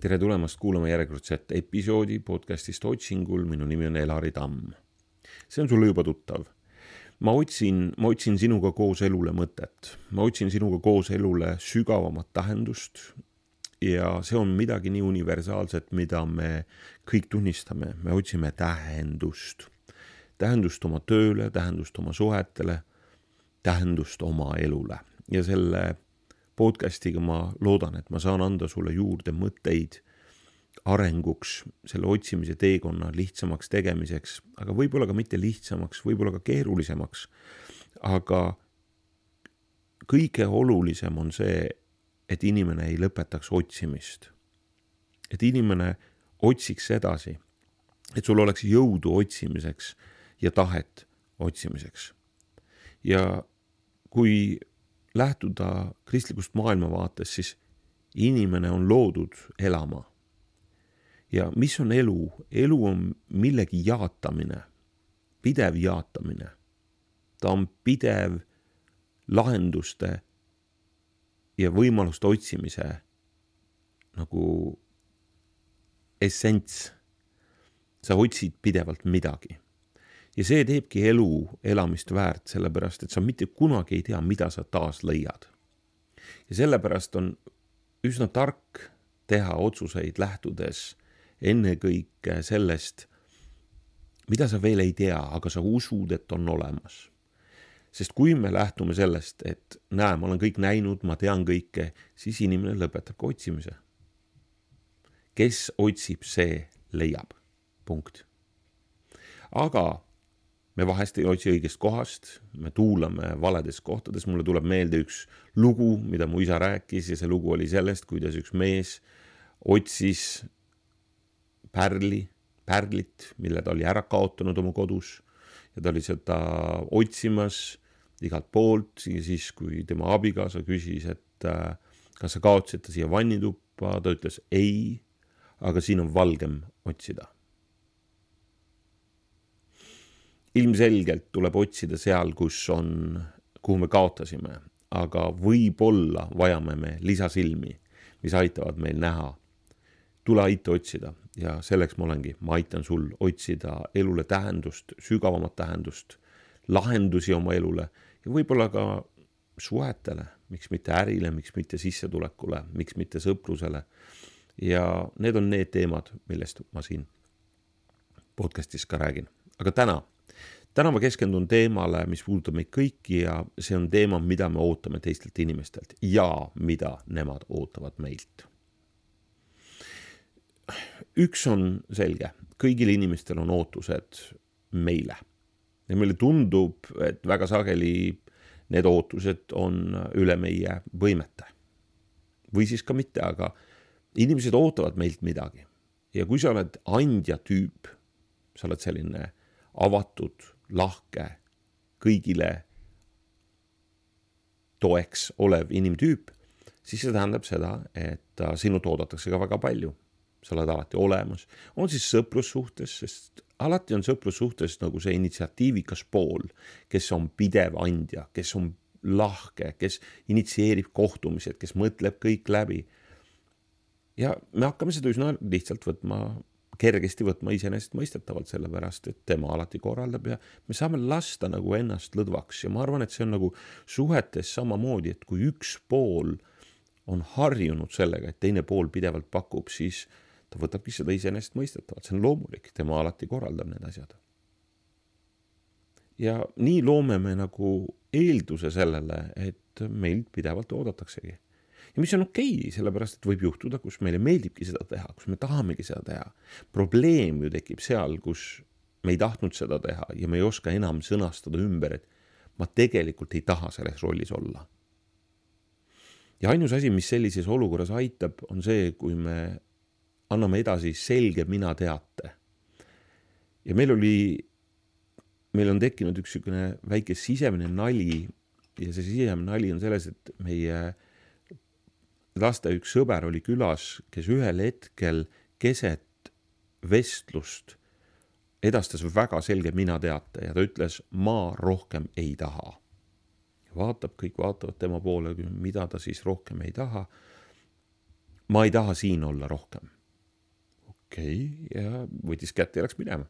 tere tulemast kuulama järjekordset episoodi podcastist Otsingul, minu nimi on Elari Tamm. see on sulle juba tuttav. ma otsin, ma otsin sinuga koos elule mõtet, ma otsin sinuga koos elule sügavamat tähendust ja see on midagi nii universaalset, mida me kõik tunnistame, me otsime tähendust. tähendust oma tööle, tähendust oma suhetele, tähendust oma elule ja selle podcast'iga ma loodan, et ma saan anda sulle juurde mõtteid arenguks, selle otsimise teekonna lihtsamaks tegemiseks, aga võib-olla ka mitte lihtsamaks, võib-olla ka keerulisemaks. aga kõige olulisem on see, et inimene ei lõpetaks otsimist. et inimene otsiks edasi, et sul oleks jõudu otsimiseks ja tahet otsimiseks. ja kui lähtuda kristlikust maailmavaatest, siis inimene on loodud elama. ja mis on elu? elu on millegi jaatamine, pidev jaatamine. ta on pidev lahenduste ja võimaluste otsimise nagu essents. sa otsid pidevalt midagi ja see teebki elu elamist väärt, sellepärast et sa mitte kunagi ei tea, mida sa taas leiad. ja sellepärast on üsna tark teha otsuseid lähtudes ennekõike sellest, mida sa veel ei tea, aga sa usud, et on olemas. sest kui me lähtume sellest, et näe, ma olen kõik näinud, ma tean kõike, siis inimene lõpetab ka otsimise. kes otsib, see leiab. punkt. aga me vahest ei otsi õigest kohast, me tuulame valedes kohtades, mulle tuleb meelde üks lugu, mida mu isa rääkis ja see lugu oli sellest, kuidas üks mees otsis pärli, pärlit, mille ta oli ära kaotanud oma kodus. Ja ta oli seda otsimas igalt poolt ja siis, kui tema abikaasa küsis, et äh, kas sa kaotasid ta siia vannituppa, ta ütles ei, aga siin on valgem otsida ilmselgelt tuleb otsida seal, kus on, kuhu me kaotasime, aga võib-olla vajame me lisasilmi, mis aitavad meil näha. tule aita otsida ja selleks ma olengi, ma aitan sul otsida elule tähendust, sügavamat tähendust, lahendusi oma elule ja võib-olla ka suhetele, miks mitte ärile, miks mitte sissetulekule, miks mitte sõprusele. ja need on need teemad, millest ma siin podcast'is ka räägin, aga täna täna ma keskendun teemale, mis puudutab meid kõiki ja see on teema, mida me ootame teistelt inimestelt ja mida nemad ootavad meilt. üks on selge, kõigil inimestel on ootused meile ja meile tundub, et väga sageli need ootused on üle meie võimete. või siis ka mitte, aga inimesed ootavad meilt midagi ja kui sa oled andja tüüp, sa oled selline avatud, lahke, kõigile toeks olev inimtüüp, siis see tähendab seda, et sinult oodatakse ka väga palju. sa oled alati olemas, on siis sõprussuhtes, sest alati on sõprussuhtes nagu see initsiatiivikas pool, kes on pidev andja, kes on lahke, kes initsieerib kohtumised, kes mõtleb kõik läbi. ja me hakkame seda üsna lihtsalt võtma kergesti võtma iseenesestmõistetavalt, sellepärast et tema alati korraldab ja me saame lasta nagu ennast lõdvaks. Ja ma arvan, et see on nagu suhetes samamoodi, et kui üks pool on harjunud sellega, et teine pool pidevalt pakub, siis ta võtabki seda iseenesestmõistetavalt, see on loomulik, tema alati korraldab need asjad. ja nii loome me nagu eelduse sellele, et meilt pidevalt oodataksegi ja mis on okei okay,, sellepärast et võib juhtuda, kus meile meeldibki seda teha, kus me tahamegi seda teha. probleem ju tekib seal, kus me ei tahtnud seda teha ja me ei oska enam sõnastada ümber, et ma tegelikult ei taha selles rollis olla. ja ainus asi, mis sellises olukorras aitab, on see, kui me anname edasi selge mina teate. ja meil oli, meil on tekkinud üks niisugune väike sisemine nali ja see sisemine nali on selles, et meie äh, laste üks sõber oli külas, kes ühel hetkel keset vestlust edastas väga selge mina teate ja ta ütles, ma rohkem ei taha. vaatab, kõik vaatavad tema poole, mida ta siis rohkem ei taha. ma ei taha siin olla rohkem. okei okay, ja võttis kätte ja läks minema.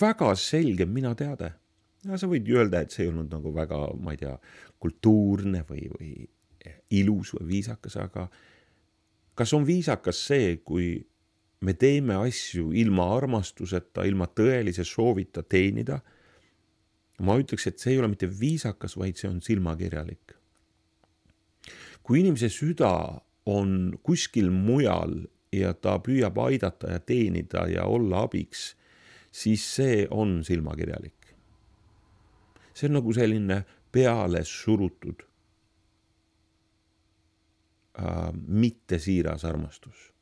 väga selge minateade. ja sa võid ju öelda, et see ei olnud nagu väga, ma ei tea, kultuurne või, või ilus või viisakas, aga kas on viisakas see, kui me teeme asju ilma armastuseta, ilma tõelise soovita teenida. ma ütleks, et see ei ole mitte viisakas, vaid see on silmakirjalik. kui inimese süda on kuskil mujal ja ta püüab aidata ja teenida ja olla abiks, siis see on silmakirjalik. see on nagu selline peale surutud äh, mittesiiras armastus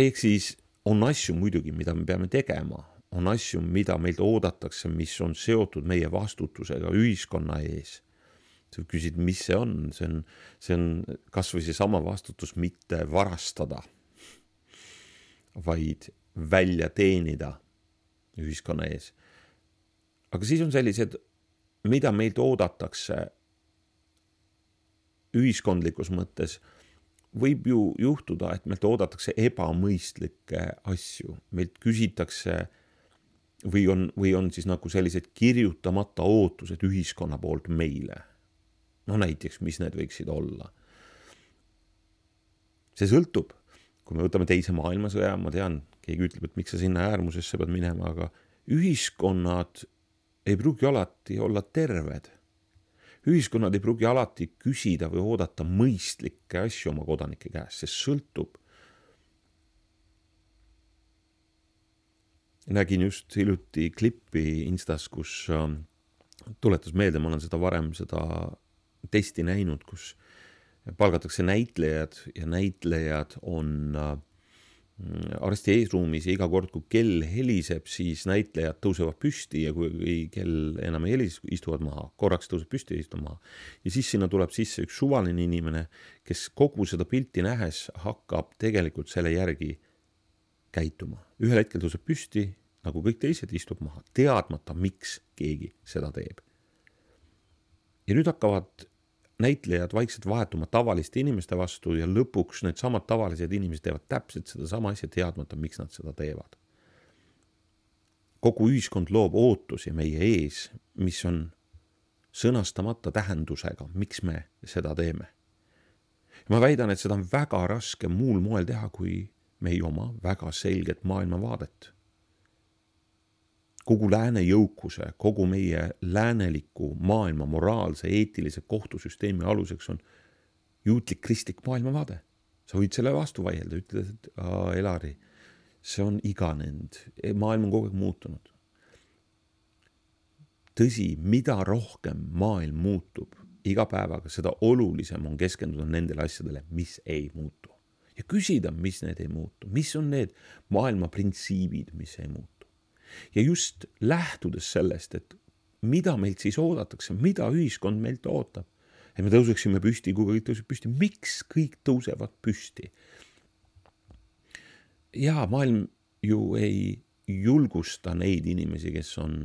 ehk siis on asju muidugi, mida me peame tegema, on asju, mida meilt oodatakse, mis on seotud meie vastutusega ühiskonna ees. sa küsid, mis see on, see on, see on kasvõi seesama vastutus mitte varastada, vaid välja teenida ühiskonna ees. aga siis on sellised, mida meilt oodatakse ühiskondlikus mõttes võib ju juhtuda, et meilt oodatakse ebamõistlikke asju, meilt küsitakse või on, või on siis nagu sellised kirjutamata ootused ühiskonna poolt meile. no näiteks, mis need võiksid olla? see sõltub, kui me võtame teise maailmasõja, ma tean, keegi ütleb, et miks sa sinna äärmusesse pead minema, aga ühiskonnad ei pruugi alati olla terved ühiskonnad ei pruugi alati küsida või oodata mõistlikke asju oma kodanike käest, see sõltub. nägin just hiljuti klippi Instas, kus äh, tuletas meelde, ma olen seda varem, seda testi näinud, kus palgatakse näitlejad ja näitlejad on äh, arsti eesruumis ja iga kord, kui kell heliseb, siis näitlejad tõusevad püsti ja kui kell enam ei helise, istuvad maha, korraks tõuseb püsti ja istub maha. ja siis sinna tuleb sisse üks suvaline inimene, kes kogu seda pilti nähes hakkab tegelikult selle järgi käituma. ühel hetkel tõuseb püsti, nagu kõik teised, istub maha, teadmata, miks keegi seda teeb. ja nüüd hakkavad näitlejad vaikselt vahetuma tavaliste inimeste vastu ja lõpuks needsamad tavalised inimesed teevad täpselt sedasama asja, teadmata, miks nad seda teevad. kogu ühiskond loob ootusi meie ees, mis on sõnastamata tähendusega, miks me seda teeme. ma väidan, et seda on väga raske muul moel teha, kui me ei oma väga selget maailmavaadet kogu lääne jõukuse, kogu meie lääneliku maailma moraalse, eetilise kohtusüsteemi aluseks on juutlik kristlik maailmavaade. sa võid selle vastu vaielda, ütled, et aa, Elari, see on iganenud, maailm on kogu aeg muutunud. tõsi, mida rohkem maailm muutub iga päevaga, seda olulisem on keskenduda nendele asjadele, mis ei muutu. ja küsida, mis need ei muutu, mis on need maailma printsiibid, mis ei muutu ja just lähtudes sellest, et mida meilt siis oodatakse, mida ühiskond meilt ootab, et me tõuseksime püsti, kui kõik tõuseb püsti, miks kõik tõusevad püsti? ja maailm ju ei julgusta neid inimesi, kes on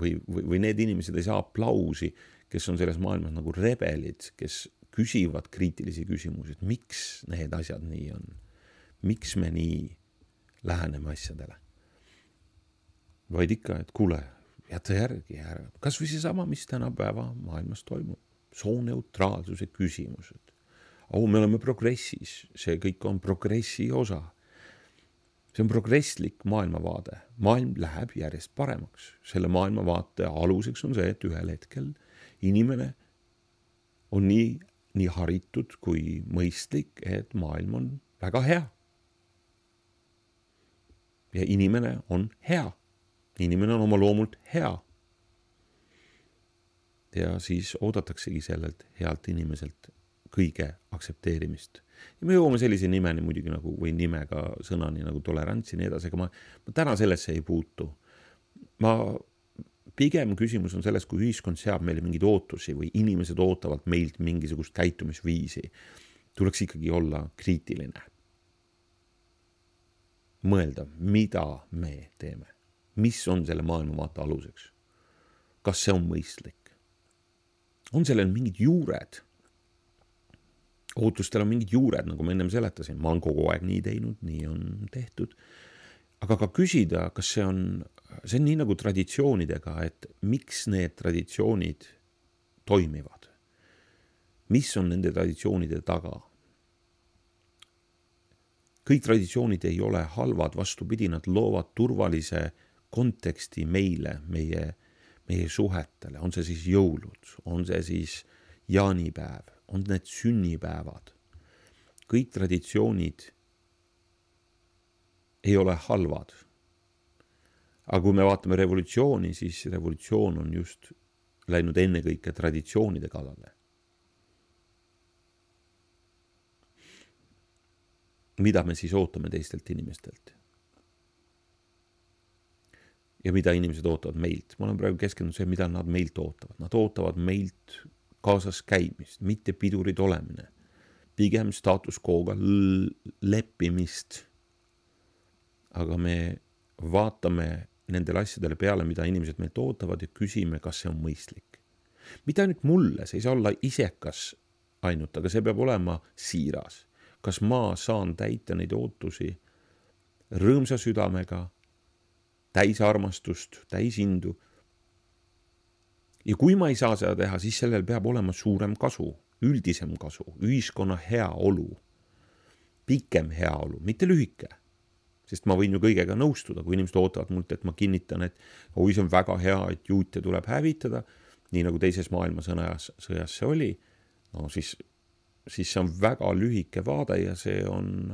või, või, või need inimesed ei saa aplausi, kes on selles maailmas nagu rebelid, kes küsivad kriitilisi küsimusi, et miks need asjad nii on, miks me nii läheneme asjadele vaid ikka, et kuule, jäta järgi ära, kasvõi seesama, mis tänapäeva maailmas toimub, sooneutraalsuse küsimused. oh, me oleme progressis, see kõik on progressi osa. see on progresslik maailmavaade, maailm läheb järjest paremaks, selle maailmavaate aluseks on see, et ühel hetkel inimene on nii, nii haritud kui mõistlik, et maailm on väga hea. ja inimene on hea inimene on oma loomult hea. ja siis oodataksegi sellelt healt inimeselt kõige aktsepteerimist. ja me jõuame sellise nimeni muidugi nagu või nimega sõnani nagu tolerants ja nii edasi, aga ma, ma täna sellesse ei puutu. ma, pigem küsimus on selles, kui ühiskond seab meile mingeid ootusi või inimesed ootavad meilt mingisugust käitumisviisi, tuleks ikkagi olla kriitiline. mõelda, mida me teeme mis on selle maailmavaate aluseks? kas see on mõistlik? on sellel mingid juured? ootustel on mingid juured, nagu ma ennem seletasin, ma olen kogu aeg nii teinud, nii on tehtud. aga ka küsida, kas see on, see on nii nagu traditsioonidega, et miks need traditsioonid toimivad. mis on nende traditsioonide taga? kõik traditsioonid ei ole halvad, vastupidi, nad loovad turvalise konteksti meile, meie, meie suhetele, on see siis jõulud, on see siis jaanipäev on need sünnipäevad. kõik traditsioonid ei ole halvad. aga kui me vaatame revolutsiooni, siis revolutsioon on just läinud ennekõike traditsioonide kallale. mida me siis ootame teistelt inimestelt? Ja mida inimesed ootavad meilt, ma olen praegu keskendunud sellele, mida nad meilt ootavad, nad ootavad meilt kaasas käimist, mitte pidurid olemine. pigem status quo'ga leppimist. aga me vaatame nendele asjadele peale, mida inimesed meilt ootavad ja küsime, kas see on mõistlik. mitte ainult mulle, see ei saa olla isekas ainult, aga see peab olema siiras. kas ma saan täita neid ootusi rõõmsa südamega, täis armastust, täis indu ja kui ma ei saa seda teha, siis sellel peab olema suurem kasu, üldisem kasu, ühiskonna heaolu, pikem heaolu, mitte lühike. sest ma võin ju kõigega nõustuda, kui inimesed ootavad mult, et ma kinnitan, et oi, see on väga hea, et juute tuleb hävitada, nii nagu teises maailmasõjas, sõjas see oli, no siis, siis see on väga lühike vaade ja see on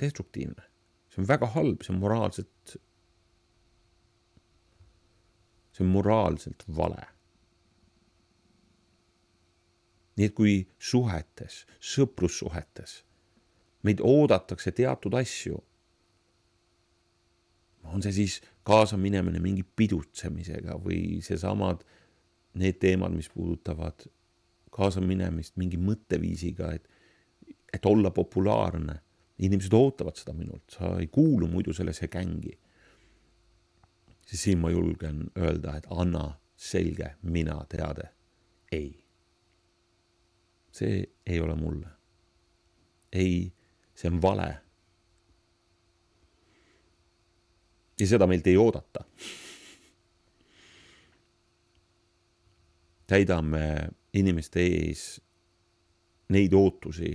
destruktiivne. see on väga halb, see on moraalselt, see on moraalselt vale nii et kui suhetes, sõprussuhetes meid oodatakse teatud asju, on see siis kaasaminemine mingi pidutsemisega või seesamad, need teemad, mis puudutavad kaasaminemist mingi mõtteviisiga, et, et olla populaarne. inimesed ootavad seda minult, sa ei kuulu muidu sellesse gängi. Siis siin ma julgen öelda, et anna selge mina teade, ei see ei ole mulle. ei, see on vale. ja seda meilt ei oodata. täidame inimeste ees neid ootusi,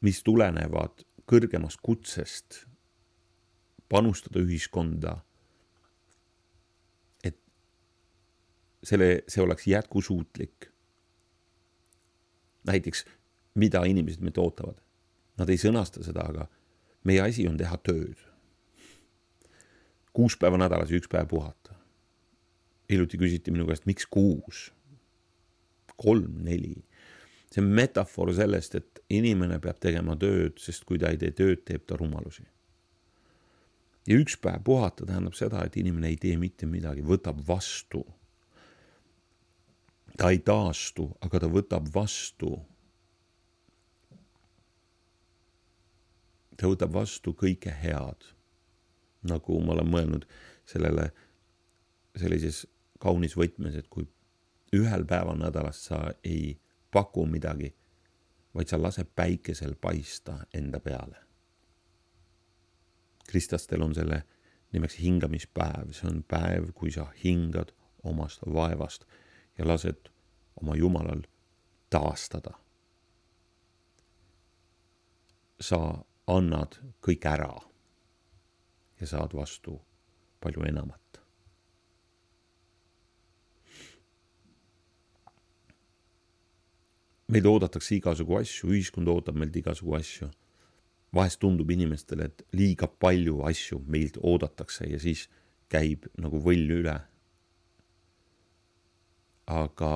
mis tulenevad kõrgemast kutsest panustada ühiskonda, selle, see oleks jätkusuutlik näiteks, mida inimesed meilt ootavad. Nad ei sõnasta seda, aga meie asi on teha tööd. kuus päeva nädalas üks päev puhata. hiljuti küsiti minu käest, miks kuus? kolm, neli. see on metafoor sellest, et inimene peab tegema tööd, sest kui ta ei tee tööd, teeb ta rumalusi. ja üks päev puhata tähendab seda, et inimene ei tee mitte midagi, võtab vastu ta ei taastu, aga ta võtab vastu. ta võtab vastu kõike head. nagu ma olen mõelnud sellele sellises kaunis võtmes, et kui ühel päeval nädalas sa ei paku midagi, vaid sa lased päikesel paista enda peale. kristlastel on selle nimeks hingamispäev, see on päev, kui sa hingad omast vaevast ja lased oma Jumalal taastada. sa annad kõik ära ja saad vastu palju enamat. meid oodatakse igasugu asju, ühiskond ootab meilt igasugu asju. vahest tundub inimestele, et liiga palju asju meilt oodatakse ja siis käib nagu võll üle aga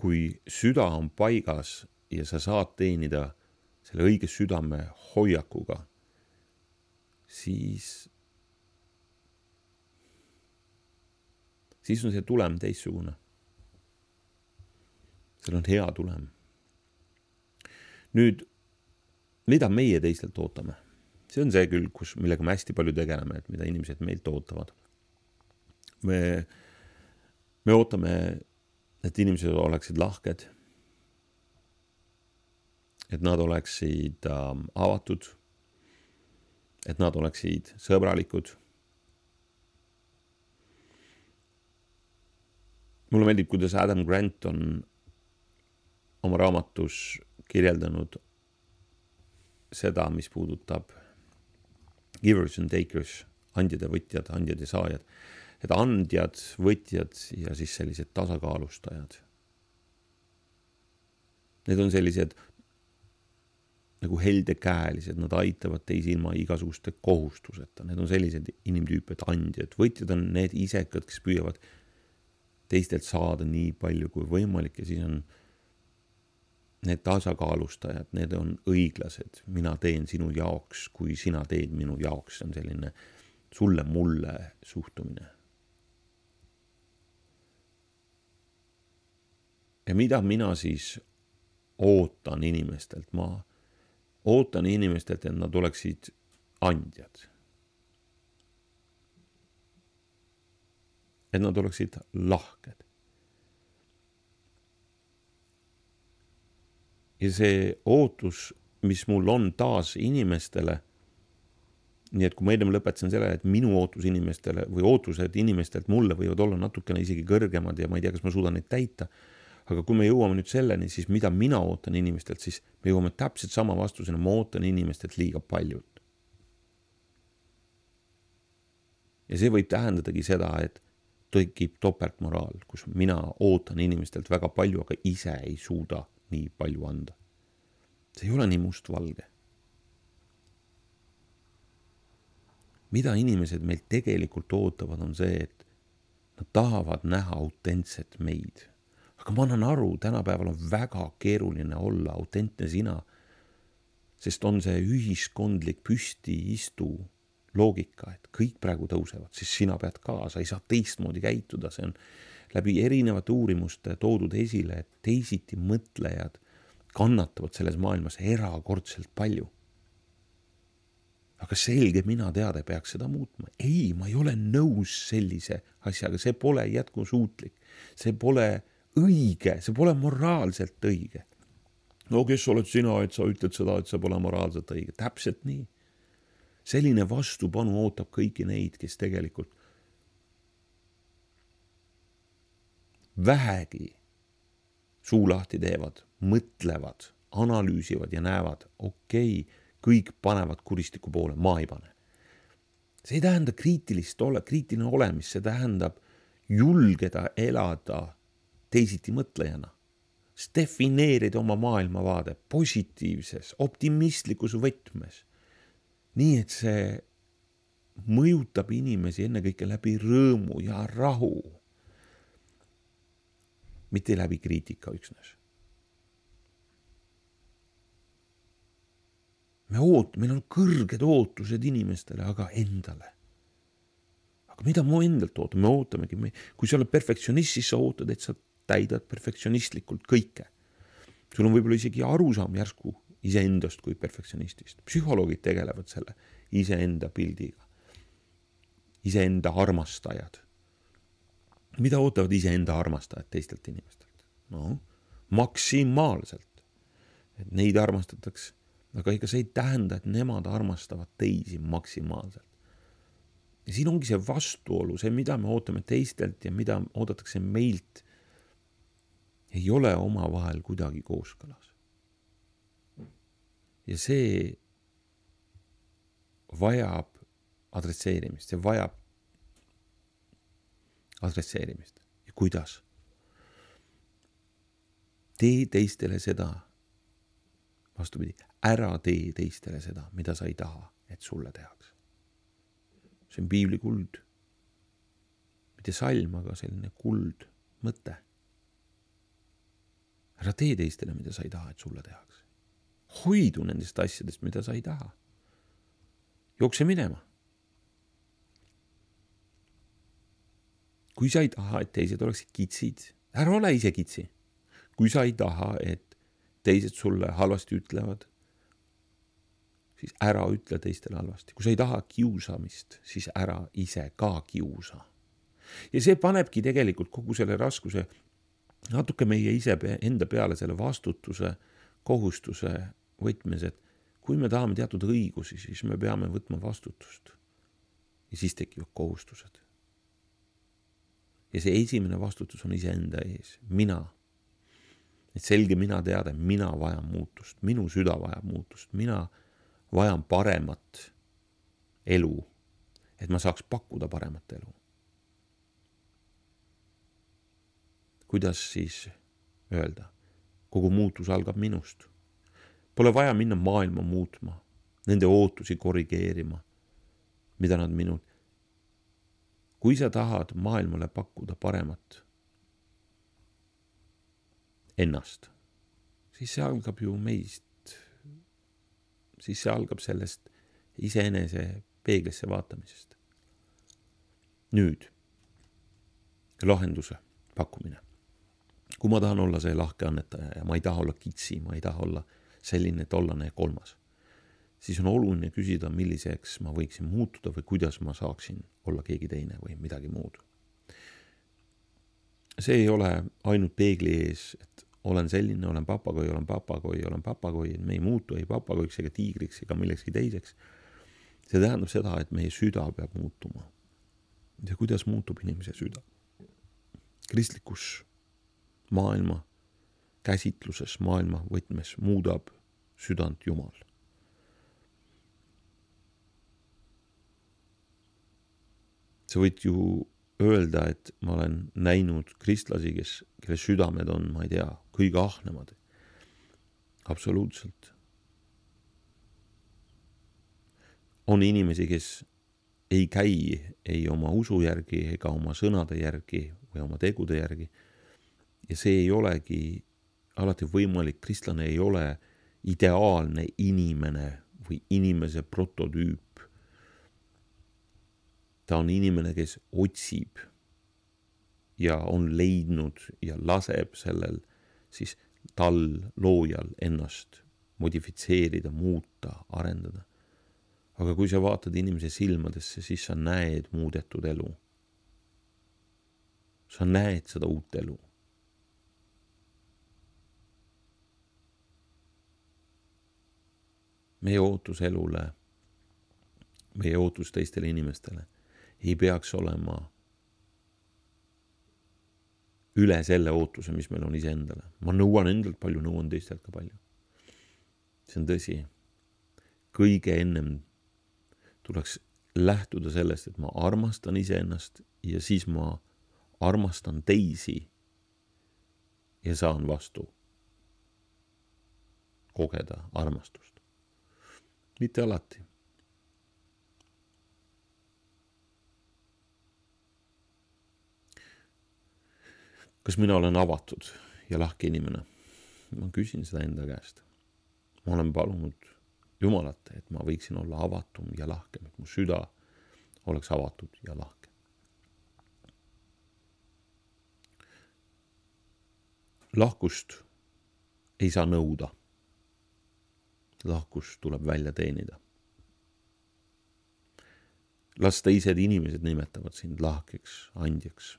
kui süda on paigas ja sa saad teenida selle õige südame hoiakuga, siis, siis on see tulem teistsugune. seal on hea tulem. nüüd, mida meie teistelt ootame? see on see külg, kus, millega me hästi palju tegeleme, et mida inimesed meilt ootavad. me me ootame, et inimesed oleksid lahked, et nad oleksid äh, avatud, et nad oleksid sõbralikud. mulle meeldib, kuidas Adam Grant on oma raamatus kirjeldanud seda, mis puudutab givers and takers, andjad ja võtjad, andjad ja saajad. Et andjad, võtjad ja siis sellised tasakaalustajad. Need on sellised nagu heldekäelised, nad aitavad teisi ilma igasuguste kohustuseta, need on sellised inimtüüpid, andjad, võtjad on need isekad, kes püüavad teistelt saada nii palju kui võimalik ja siis on need tasakaalustajad, need on õiglased, mina teen sinu jaoks, kui sina teed minu jaoks, see on selline sulle-mulle suhtumine. Ja mida mina siis ootan inimestelt, ma ootan inimestelt, et nad oleksid andjad. et nad oleksid lahked ja see ootus, mis mul on taas inimestele. nii et kui ma ennem lõpetasin selle, et minu ootus inimestele või ootused inimestelt mulle võivad olla natukene isegi kõrgemad ja ma ei tea, kas ma suudan neid täita. Aga kui me jõuame nüüd selleni, siis mida mina ootan inimestelt, siis me jõuame täpselt sama vastuseni, ma ootan inimestelt liiga paljut. ja see võib tähendadagi seda, et tekib topeltmoraal, kus mina ootan inimestelt väga palju, aga ise ei suuda nii palju anda. see ei ole nii mustvalge. mida inimesed meilt tegelikult ootavad, on see, et nad tahavad näha autentset meid. Aga ma annan aru, tänapäeval on väga keeruline olla autentne sina, sest on see ühiskondlik püsti-istu loogika, et kõik praegu tõusevad, siis sina pead ka, sa ei saa teistmoodi käituda, see on läbi erinevate uurimuste toodud esile, et teisiti mõtlejad kannatavad selles maailmas erakordselt palju. aga selge minateade peaks seda muutma. ei, ma ei ole nõus sellise asjaga, see pole jätkusuutlik, see pole õige, see pole moraalselt õige. no kes oled sina, et sa ütled seda, et see pole moraalselt õige, täpselt nii. selline vastupanu ootab kõiki neid, kes tegelikult vähegi suu lahti teevad, mõtlevad, analüüsivad ja näevad, okei okay,, kõik panevad kuristiku poole, ma ei pane. see ei tähenda kriitilist ole, kriitiline olemist, see tähendab julgeda elada teisiti mõtlejana, defineerida oma maailmavaade positiivses, optimistlikus võtmes. nii et see mõjutab inimesi ennekõike läbi rõõmu ja rahu mitte läbi kriitika üksnes. me oot-, meil on kõrged ootused inimestele, aga endale. aga mida ma endalt ootan, me ootamegi, me, kui sa oled perfektsionist, siis sa ootad, et sa täidad perfektsionistlikult kõike. sul on võib-olla isegi arusaam järsku iseendast kui perfektsionistist, psühholoogid tegelevad selle iseenda pildiga. iseenda armastajad mida ootavad iseenda armastajad teistelt inimestelt? noh, maksimaalselt. et neid armastatakse, aga ega see ei tähenda, et nemad armastavad teisi maksimaalselt. ja siin ongi see vastuolu, see, mida me ootame teistelt ja mida oodatakse meilt, ei ole omavahel kuidagi kooskõlas. ja see vajab adresseerimist, see vajab adresseerimist ja kuidas. tee teistele seda, vastupidi, ära tee teistele seda, mida sa ei taha, et sulle tehakse. see on piibli kuld. mitte salm, aga selline kuldmõte. Ära tee teistele, mida sa ei taha, et sulle tehakse. hoidu nendest asjadest, mida sa ei taha. jookse minema kui sa ei taha, et teised oleksid kitsid, ära ole ise kitsi. kui sa ei taha, et teised sulle halvasti ütlevad, siis ära ütle teistele halvasti. kui sa ei taha kiusamist, siis ära ise ka kiusa. ja see panebki tegelikult kogu selle raskuse natuke meie ise enda peale selle vastutuse, kohustuse võtmes, et kui me tahame teatud õigusi, siis me peame võtma vastutust. ja siis tekivad kohustused. ja see esimene vastutus on iseenda ees, mina. et selge mina teada, mina vajan muutust, minu süda vajab muutust, mina vajan paremat elu, et ma saaks pakkuda paremat elu. Kuidas siis öelda? kogu muutus algab minust. Pole vaja minna maailma muutma, nende ootusi korrigeerima, mida nad minult. kui sa tahad maailmale pakkuda paremat ennast, siis see algab ju meist. siis see algab sellest iseenese peeglisse vaatamisest. nüüd lahenduse pakkumine kui ma tahan olla see lahke annetaja ja ma ei taha olla kitsi, ma ei taha olla selline, tollane ja kolmas, siis on oluline küsida, milliseks ma võiksin muutuda või kuidas ma saaksin olla keegi teine või midagi muud. see ei ole ainult peegli ees, et olen selline, olen papagoi, olen papagoi, olen papagoi, et me ei muutu ei papagoiks ega tiigriks ega millekski teiseks. see tähendab seda, et meie süda peab muutuma. ja kuidas muutub inimese süda? kristlikus maailma käsitluses, maailma võtmes muudab südant Jumal. sa võid ju öelda, et ma olen näinud kristlasi, kes, kelle südamed on, ma ei tea, kõige ahnemad. absoluutselt. on inimesi, kes ei käi ei oma usu järgi ega oma sõnade järgi või oma tegude järgi ja see ei olegi alati võimalik, kristlane ei ole ideaalne inimene või inimese prototüüp. ta on inimene, kes otsib ja on leidnud ja laseb sellel siis tal, loojal ennast modifitseerida, muuta, arendada. aga kui sa vaatad inimese silmadesse, siis sa näed muudetud elu. sa näed seda uut elu meie ootus elule, meie ootus teistele inimestele ei peaks olema üle selle ootuse, mis meil on iseendale. ma nõuan endalt palju, nõuan teistelt ka palju. see on tõsi. kõige ennem tuleks lähtuda sellest, et ma armastan iseennast ja siis ma armastan teisi ja saan vastu kogeda armastust mitte alati. kas mina olen avatud ja lahke inimene? ma küsin seda enda käest. ma olen palunud Jumalat, et ma võiksin olla avatum ja lahkem, et mu süda oleks avatud ja lahke. lahkust ei saa nõuda lahkus tuleb välja teenida. las teised inimesed nimetavad sind lahkeks, andjaks.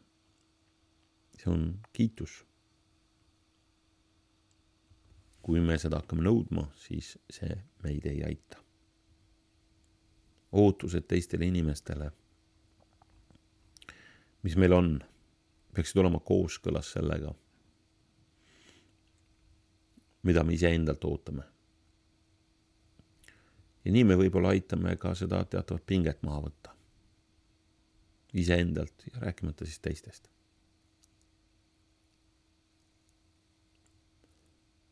see on kiitus. kui me seda hakkame nõudma, siis see meid ei aita. ootused teistele inimestele, mis meil on, peaksid olema kooskõlas sellega, mida me iseendalt ootame ja nii me võib-olla aitame ka seda teatavat pinget maha võtta. iseendalt ja rääkimata siis teistest.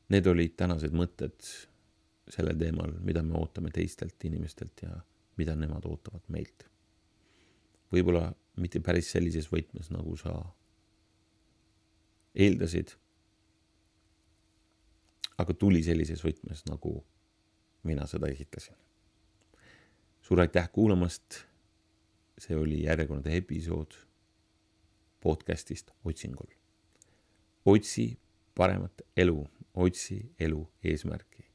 Need olid tänased mõtted sellel teemal, mida me ootame teistelt inimestelt ja mida nemad ootavad meilt. võib-olla mitte päris sellises võtmes, nagu sa eeldasid, aga tuli sellises võtmes, nagu mina seda esitasin. suur aitäh kuulamast. see oli järjekordne episood podcast'ist Otsingul. otsi paremat elu, otsi elu eesmärki.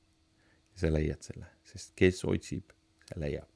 sa leiad selle, sest kes otsib, see leiab.